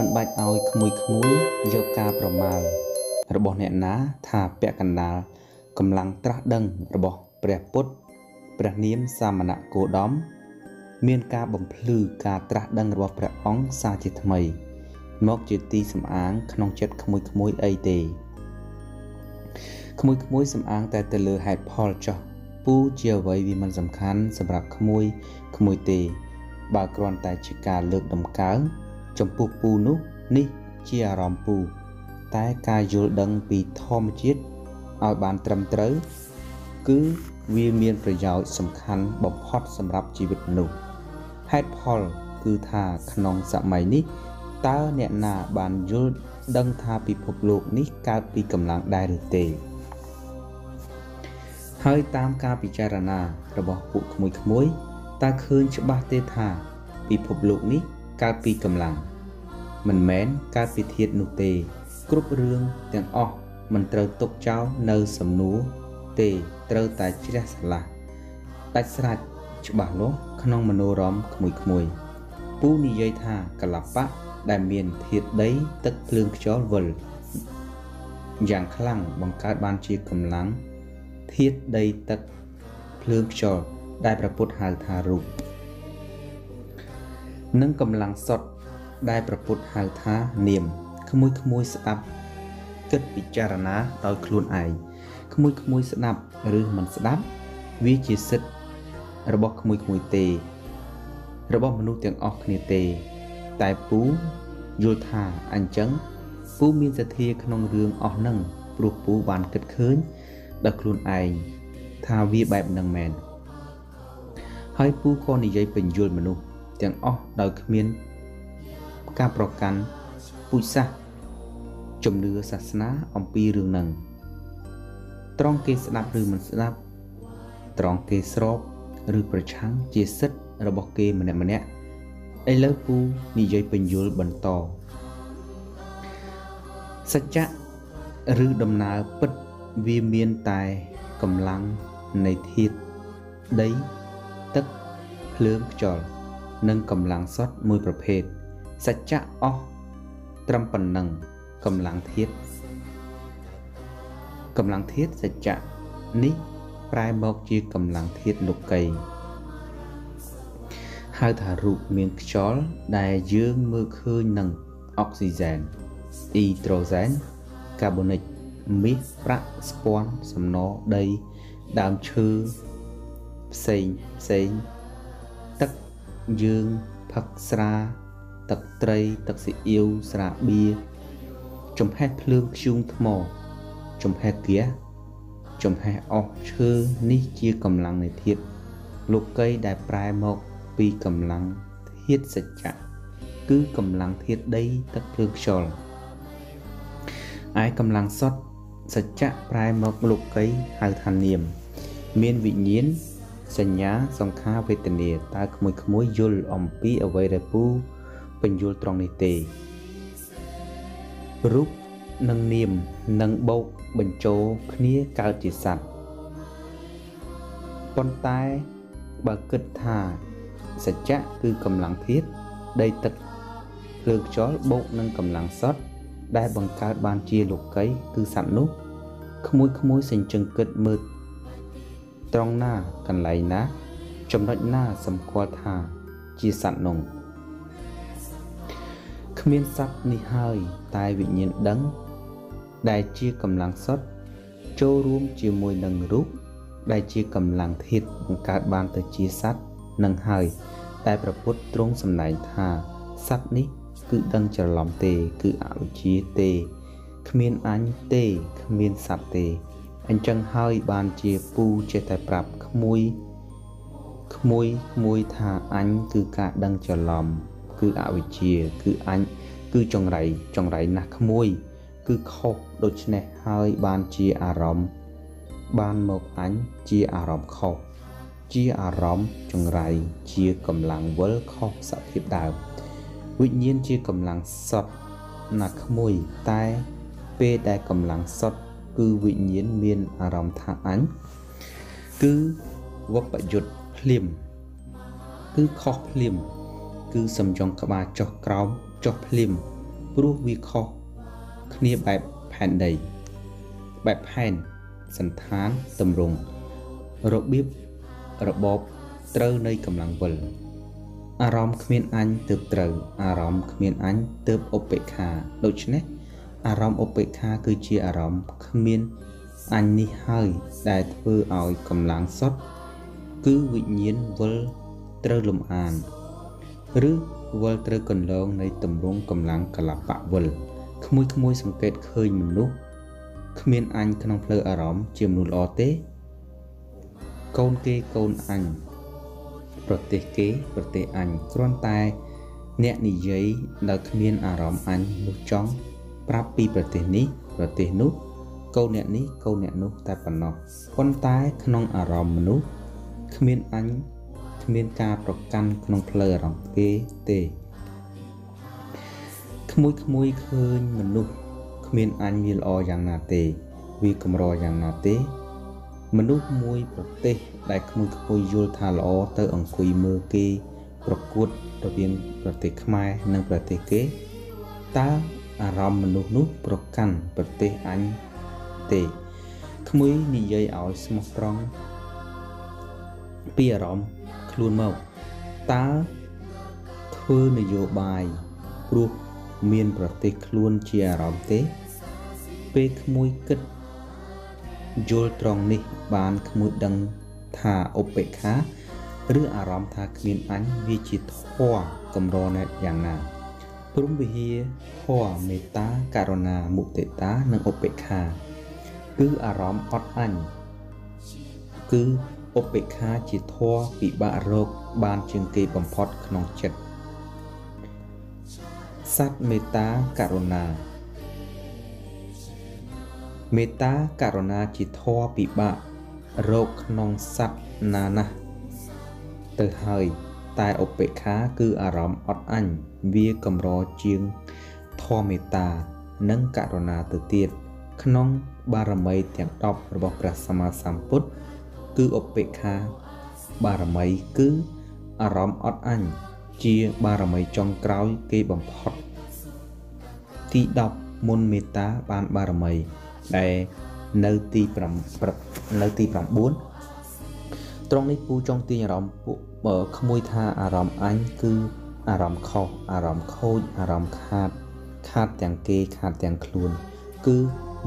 មិនបាច់ឲ្យក្មួយក្មួយយកការប្រមាល របស់អ្នកណាថាពាក់កណ្ដាលកម្លាំងត្រាស់ដឹងរបស់ព្រះពុទ្ធព្រះនាមសាមណគោដមមានការបំភ្លឺការត្រាស់ដឹងរបស់ព្រះអង្គសាជាថ្មី មកជាទីសំអាង ក្នុងចិត្តក្មួយក្មួយអីទេក្មួយក្មួយសំអាងតែទៅលើហេតុផលចោះពូជាអ្វីវាមិនសំខាន់សម្រាប់ក្មួយក្មួយទេ បើគ្រាន់តែជាការលើកដំកើង ចំពោះពូនោះនេះជាអារម្មណ៍ពូ តែការយល់ដឹងពីធម្មជាតិឲ្យបានត្រឹមត្រូវ គឺវាមានប្រយោជន៍សំខាន់បំផុតសម្រាប់ជីវិតមនុស្សហេតុផលគឺថាក្នុងសម័យនេះតើអ្នកណាបានយល់ដឹងថាពិភពលោកនេះកើតពីកម្លាំងដែរឬទេហើយតាមការពិចារណារបស់ពួកក្មួយៗតើឃើញច្បាស់ទេថាពិភពលោកនេះកើតពីកម្លាំង មិនមែនកើតពីធាតុនោះទេ គ្រប់រឿងទាំងអស់មិនត្រូវទុកចោលនៅសំណួរទេត្រូវតែជ្រះស្រឡះដាច់ស្រេចច្បាស់លាស់ក្នុងមនោរម្យក្មួយៗពូនិយាយថាកលបៈដែលមានធាតុដីទឹកភ្លើងខ្យល់វិលយ៉ាងខ្លាំងបង្កើតបានជាកម្លាំងធាតុដីទឹកភ្លើងខ្យល់ដែលព្រះពុទ្ធហៅថារូបនិងកម្លាំងសុទ្ធ ដែលព្រះពុទ្ធហៅថានាមក្មួយក្មួយស្ដាប់គិតពិចារណាដោយខ្លួនឯងក្មួយក្មួយស្ដាប់ឬមិនស្ដាប់ វាជាសិទ្ធិរបស់ក្មួយក្មួយទេ របស់មនុស្សទាំងអស់គ្នាទេ តែពូយល់ថាអញ្ចឹងពូមានសទ្ធាក្នុងរឿងអស់ហ្នឹងព្រោះពូបានគិតឃើញដល់ខ្លួនឯងថាវាបែបហ្នឹងមែនហើយពូក៏និយាយបញ្យល់មនុស្សទាំងអស់ដោយគ្មាន ការប្រកាន់ពូជសាសន៍ជំនឿសាសនាអំពីរឿងហ្នឹងត្រង់គេស្ដាប់ឬមិនស្ដាប់ត្រង់គេស្របឬប្រឆាំងជាសិទ្ធិរបស់គេម្នាក់ម្នាក់ឥឡូវពូនិយាយបញ្យល់បន្តសច្ចៈឬដំណើរពិតវាមានតែកម្លាំងនៃធាតុដីទឹកភ្លើងខ្យល់និងកម្លាំងសុទ្ធមួយប្រភេទ សច្ចៈអស់ត្រឹមប៉ុណ្ណឹងកម្លាំងធាតុកម្លាំងធាតុសច្ចៈនេះប្រែមកជាកម្លាំងធាតុលោកីហៅថារូបមានខ្យល់ដែលយើងមើលឃើញនឹងអុកស៊ីហ្សែនអ៊ីដ្រូសែនកាបូនិកមាសប្រាក់ស្ពាន់សំណដីដើមឈើផ្សេងផ្សេងទឹកយើងផឹកស្រា ទឹកត្រីទឹកស៊ីអ៊ីវស្រាបៀចំហេះភ្លើងខ្យូងថ្ម ចំហេះហ្គាសចំហេះអស់ឈើនេះជាកម្លាំងនៃធាតុលោកីដែលប្រែមកពីកម្លាំងធាតុសច្ចៈគឺកម្លាំងធាតុដីទឹកភ្លើងខ្យល់ឯកម្លាំងសុទ្ធសច្ចៈប្រែមកលោកីហៅថានាម មានវិញ្ញាណសញ្ញាសង្ខារវេទនាតើក្មួយក្មួយយល់អំពីអ្វីដែលពូ បញ្យល់ត្រង់នេះទេរូបនិងនាមនឹងបូកបញ្ចូលគ្នាកើតជាសត្វប៉ុន្តែបើគិតថាសច្ចៈគឺកម្លាំងធាតុដីទឹកភ្លើងខ្យល់បូកនឹងកម្លាំងសុទ្ធដែលបង្កើតបានជាលោកីគឺសត្វនោះក្មួយក្មួយសេចក្ដីគិតមើលត្រង់ណាកន្លែងណា ចំណុចណាសម្គាល់ថាជាសត្វនោះ គ្មានសត្វនេះហើយ តែវិញ្ញាណដឹង ដែលជាកម្លាំងសុទ្ធចូលរួមជាមួយនឹងរូបដែលជាកម្លាំងធាតុបង្កើតបានទៅជាសត្វនឹងហើយ តែប្រពុតទ្រង់សម្ដែងថាសត្វនេះ គឺដឹងច្រឡំទេ គឺអវិជ្ជាទេគ្មានអញទេគ្មានសត្វទេអញ្ចឹងហើយបានជាពូចេះតែប្រាប់ក្មួយក្មួយក្មួយថាអញគឺការដឹងច្រឡំ គឺអវិជ្ជាគឺអញគឺចង្រៃចង្រៃណាស់ក្មួយ គឺខុសដូច្នេះហើយបានជាអារម្មណ៍បានមកអញជាអារម្មណ៍ខុសជាអារម្មណ៍ចង្រៃជាកម្លាំងវិលខុសសភាពដើមវិញ្ញាណជាកម្លាំងសុទ្ធណាស់ក្មួយតែពេលដែលកម្លាំងសុទ្ធគឺវិញ្ញាណមានអារម្មណ៍ថាអញគឺវបយុទ្ធភ្លាមគឺខុសភ្លាម គឺសំយងក្បាលចុះក្រោមចុះភ្លាមព្រោះវាខុសគ្នាបែបផែនដីបែបផែនសន្តានតម្រង់របៀបរបបត្រូវនៃកម្លាំងវិលអារម្មណ៍គ្មានអញទើបត្រូវអារម្មណ៍គ្មានអញទើបឧបេក្ខាដូច្នេះអារម្មណ៍ឧបេក្ខាគឺជាអារម្មណ៍គ្មានអញនេះហើយដែលធ្វើឲ្យកម្លាំងសុទ្ធគឺវិញ្ញាណវិលត្រូវលំអាន ឬវិលត្រូវកន្លងនៃតម្រង់កម្លាំងកលបៈវិលក្មួយក្មួយសង្កេតឃើញមនុស្សគ្មានអញក្នុងផ្លូវអារម្មណ៍ជាមនុស្សល្អទេ កូនគេកូនអញប្រទេសគេប្រទេសអញគ្រាន់តែ អ្នកនិយាយដោយគ្មានអារម្មណ៍អញនោះចង់ប្រាប់ពីប្រទេសនេះប្រទេសនោះកូនអ្នកនេះកូនអ្នកនោះតែប៉ុណ្ណោះប៉ុន្តែក្នុងអារម្មណ៍មនុស្សគ្មានអញ គ្មានការប្រកាន់ក្នុងផ្លូវអារម្មណ៍គេទេក្មួយក្មួយឃើញមនុស្សគ្មានអញវាល្អយ៉ាងណាទេ វាកម្រយ៉ាងណាទេ មនុស្សមួយប្រទេស ដែលក្មួយក្មួយយល់ថាល្អទៅអង្គុយមើលគេប្រកួតរវាងប្រទេសខ្មែរនិងប្រទេសគេតើអារម្មណ៍មនុស្សនោះប្រកាន់ប្រទេសអញទេក្មួយនិយាយឲ្យស្មោះត្រង់ពីអារម្មណ៍ ខ្លួនមកតើធ្វើនយោបាយព្រោះមានប្រទេសខ្លួនជាអារម្មណ៍ទេពេលក្មួយគិតយល់ត្រង់នេះបានក្មួយដឹងថាឧបេក្ខាឬអារម្មណ៍ថាគ្មានអញវាជាធម៌កម្រណែតយ៉ាងណាព្រមវិហារធម៌មេត្តាករុណាមុទិតានិងឧបេក្ខាគឺអារម្មណ៍អត់អញគឺ ឧបេក្ខាជាធម៌ពិបាករកបានជាងគេបំផុតក្នុងចិត្តសត្វមេត្តាករុណាមេត្តាករុណាជាធម៌ពិបាករកក្នុងសត្វណាណាស់ទៅហើយតែឧបេក្ខាគឺអារម្មណ៍អត់អញវាកម្រជាងធម៌មេត្តា និងករុណាទៅទៀតក្នុងបារមីទាំង10របស់ព្រះសម្មាសម្ពុទ្ធ គឺឧបេក្ខា បារមីគឺអារម្មណ៍អត់អញជាបារមីចុងក្រោយគេបំផុតទី10មុនមេត្តាបានបារមីដែលនៅទី5នៅទី9ត្រង់នេះពូចង់ទាញអារម្មណ៍ពួកក្មួយថាអារម្មណ៍អញគឺអារម្មណ៍ខុសអារម្មណ៍ខូចអារម្មណ៍ខាត ខាតទាំងគេខាតទាំងខ្លួន គឺ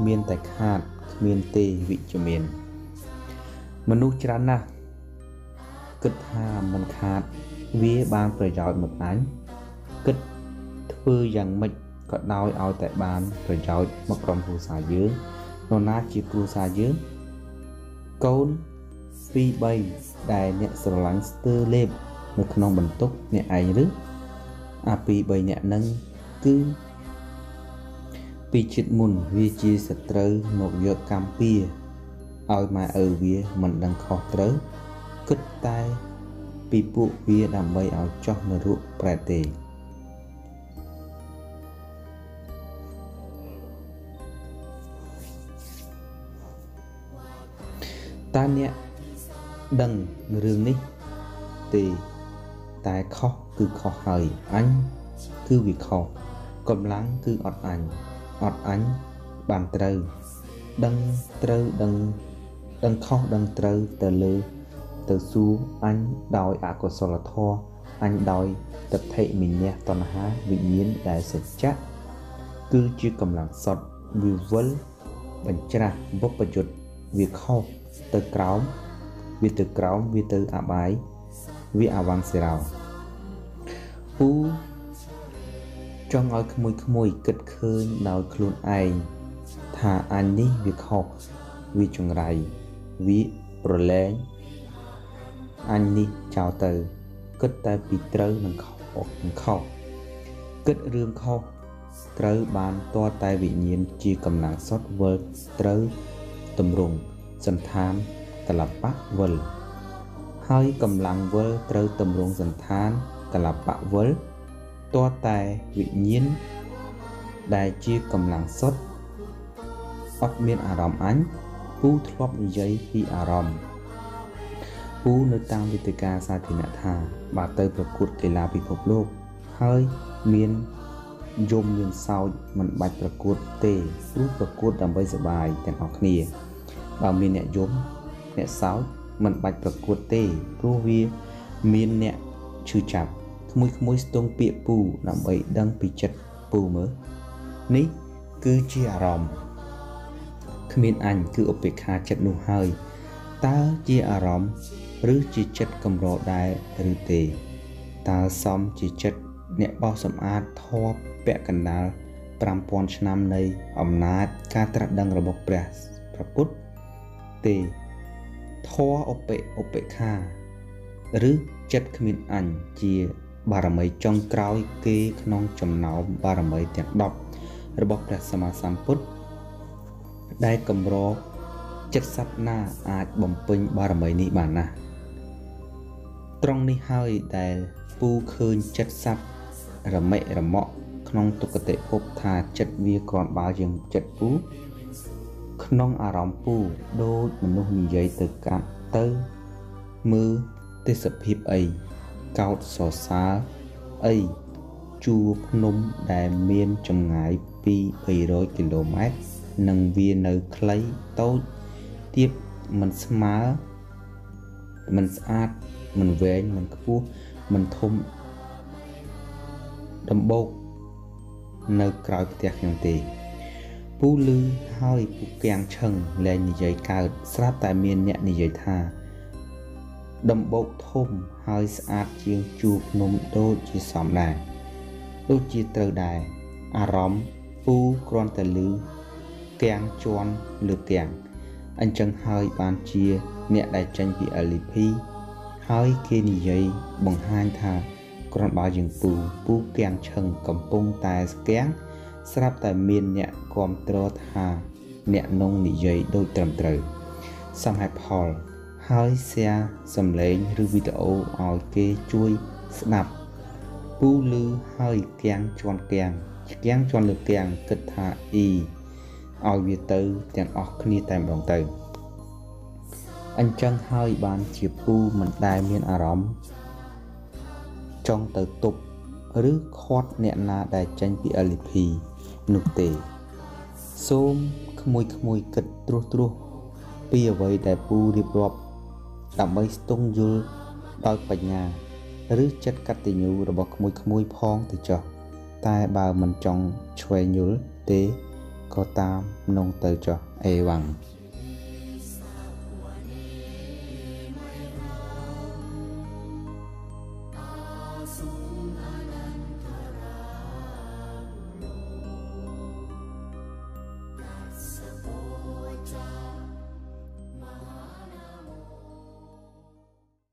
មានតែខាតគ្មានទេវិជ្ជមាន មនុស្សច្រើនណាស់គិតថាមិនខាតវាបានប្រយោជន៍មកអញគិតធ្វើយ៉ាងម៉េចក៏ដោយឲ្យតែបានប្រយោជន៍មកក្រុមគ្រួសារយើងនរណាជាគ្រួសារយើងកូន2 3ដែលអ្នកស្រឡាញ់ស្ទើរលេបនៅក្នុងបន្ទុកអ្នកឯងឬអា2 3អ្នកនឹងគឺពីជាតិមុនវាជាសត្រូវមកយកកម្មពៀ ឲ្យម៉ែឪវាមិនដឹងខុសត្រូវគិតតែពីពួកវាដើម្បីឲ្យចោះនរកប្រែទេតើអ្នកដឹងរឿងនេះទេតែខុសគឺខុសហើយអញគឺវាខុសកម្លាំងគឺអត់អញអត់អញបានត្រូវដឹងត្រូវដឹង ដឹងខុសដឹងត្រូវទៅលើទៅសួរអញដោយអកុសលធម៌អញដោយទិដ្ឋិមិញៈតណ្ហាវិញ្ញាណដែលសច្ចៈគឺជាកម្លាំងសុទ្ធវាវិលបញ្ច្រាស់បុព្វយុទ្ធវាខុសទៅក្រោមវាទៅក្រោមវាទៅអបាយវាអវង្សេរោពូចង់ឲ្យក្មួយក្មួយគិតឃើញដោយខ្លួនឯងថាអញនេះវាខុសវាចង្រៃ វាប្រឡែងអញនេះចោលទៅ គិតតែពីត្រូវនិងខុសនិងខុសគិតរឿងខុសត្រូវបានតតែវិញ្ញាណជាកម្លាំងសុទ្ធវិលត្រូវតម្រង់សន្តានកលបៈវិលហើយកម្លាំងវិលត្រូវតម្រង់សន្តានកលបៈវិលតតែវិញ្ញាណដែលជាកម្លាំងសុទ្ធអត់មានអារម្មណ៍អញ ពូធ្លាប់និយាយពីអារម្មណ៍ពូនៅតាមវេទិកាសាធារណៈថាបើទៅប្រកួតកីឡាពិភពលោកហើយមានយំមានសោចមិនបាច់ប្រកួតទេព្រោះប្រកួតដើម្បីសប្បាយទាំងអស់គ្នាបើមានអ្នកយំអ្នកសោចមិនបាច់ប្រកួតទេព្រោះវាមានអ្នកឈឺចាប់ក្មួយក្មួយស្ទង់ពាក្យពូដើម្បីដឹងពីចិត្តពូមើលនេះគឺជាអារម្មណ៍ គ្មានអញគឺឧបេក្ខាចិត្តនោះហើយតើជាអារម្មណ៍ឬជាចិត្តកម្រដែរឬទេតើសមជាចិត្តអ្នកបោសសម្អាតធម៌ពាក់កណ្ដាល5000ឆ្នាំនៃអំណាចការត្រាស់ដឹងរបស់ព្រះព្រះពុទ្ធទេធម៌ឧបេឧបេក្ខាឬចិត្តគ្មានអញជាបារមីចុងក្រោយគេក្នុងចំណោមបារមីទាំង10របស់ព្រះសម្មាសម្ពុទ្ធ ដែលកម្រចិត្តសត្វណាអាចបំពេញបារមីនេះបានណាត្រង់នេះហើយដែលពូឃើញចិត្តសត្វរមិរមក់ក្នុងទុគតិភពថាចិត្តវាគ្រាន់បើជាងចិត្តពូក្នុងអារម្មណ៍ពូដូចមនុស្សនិយាយទៅកាត់ទៅមើលទេសភាពអីកោតសរសើរអីជួរភ្នំដែលមានចម្ងាយពី300គីឡូម៉ែត្រ និងវានៅខ្លីតូចទៀបមិនស្មើមិនស្អាតមិនវែងមិនខ្ពស់មិនធំដំបូកនៅក្រោយផ្ទះខ្ញុំទេពូលឺហើយពូគាំងឈឹងលែងនិយាយកើតស្រាប់តែមានអ្នកនិយាយថា ដំបូកធំហើយស្អាតជាងជួរភ្នំដូចជាសំដែរដូចជាត្រូវដែរអារម្មណ៍ពូគ្រាន់តែលឺ គាំងជន់លើទាំងអញ្ចឹងហើយបានជាអ្នកដែលចេញពី LP ហើយគេនិយាយបង្ហាញថាគ្រាន់បើយើងពូពូគាំងឈឹងកំពុងតែស្គាំងស្រាប់តែមានអ្នកគ្រប់គ្រងថា អ្នកនងនិយាយដូចត្រឹមត្រូវសំហេតុផលហើយ share សំឡេងឬវីដេអូឲ្យគេជួយស្ដាប់ពូលឺហើយគាំងជន់គាំងគាំងជន់លើគាំងគិតថាអ៊ី ឲ្យវាទៅទាំងអស់គ្នាតែម្ដងទៅអញ្ចឹងហើយបានជាពូមិនដែលមានអារម្មណ៍ចង់ទៅទប់ឬខាត់អ្នកណាដែលចេញពី LP នោះទេ សូមក្មួយក្មួយគិតត្រួសត្រាសពីអ្វីដែលពូរៀបរាប់ដើម្បីស្ទង់យល់ដោយបញ្ញាឬចិត្តកតញ្ញូរបស់ក្មួយក្មួយផងទៅចុះតែបើមិនចង់ឆ្វេងយល់ទេ ក៏តាមនងទៅចុះអេវ៉ាំង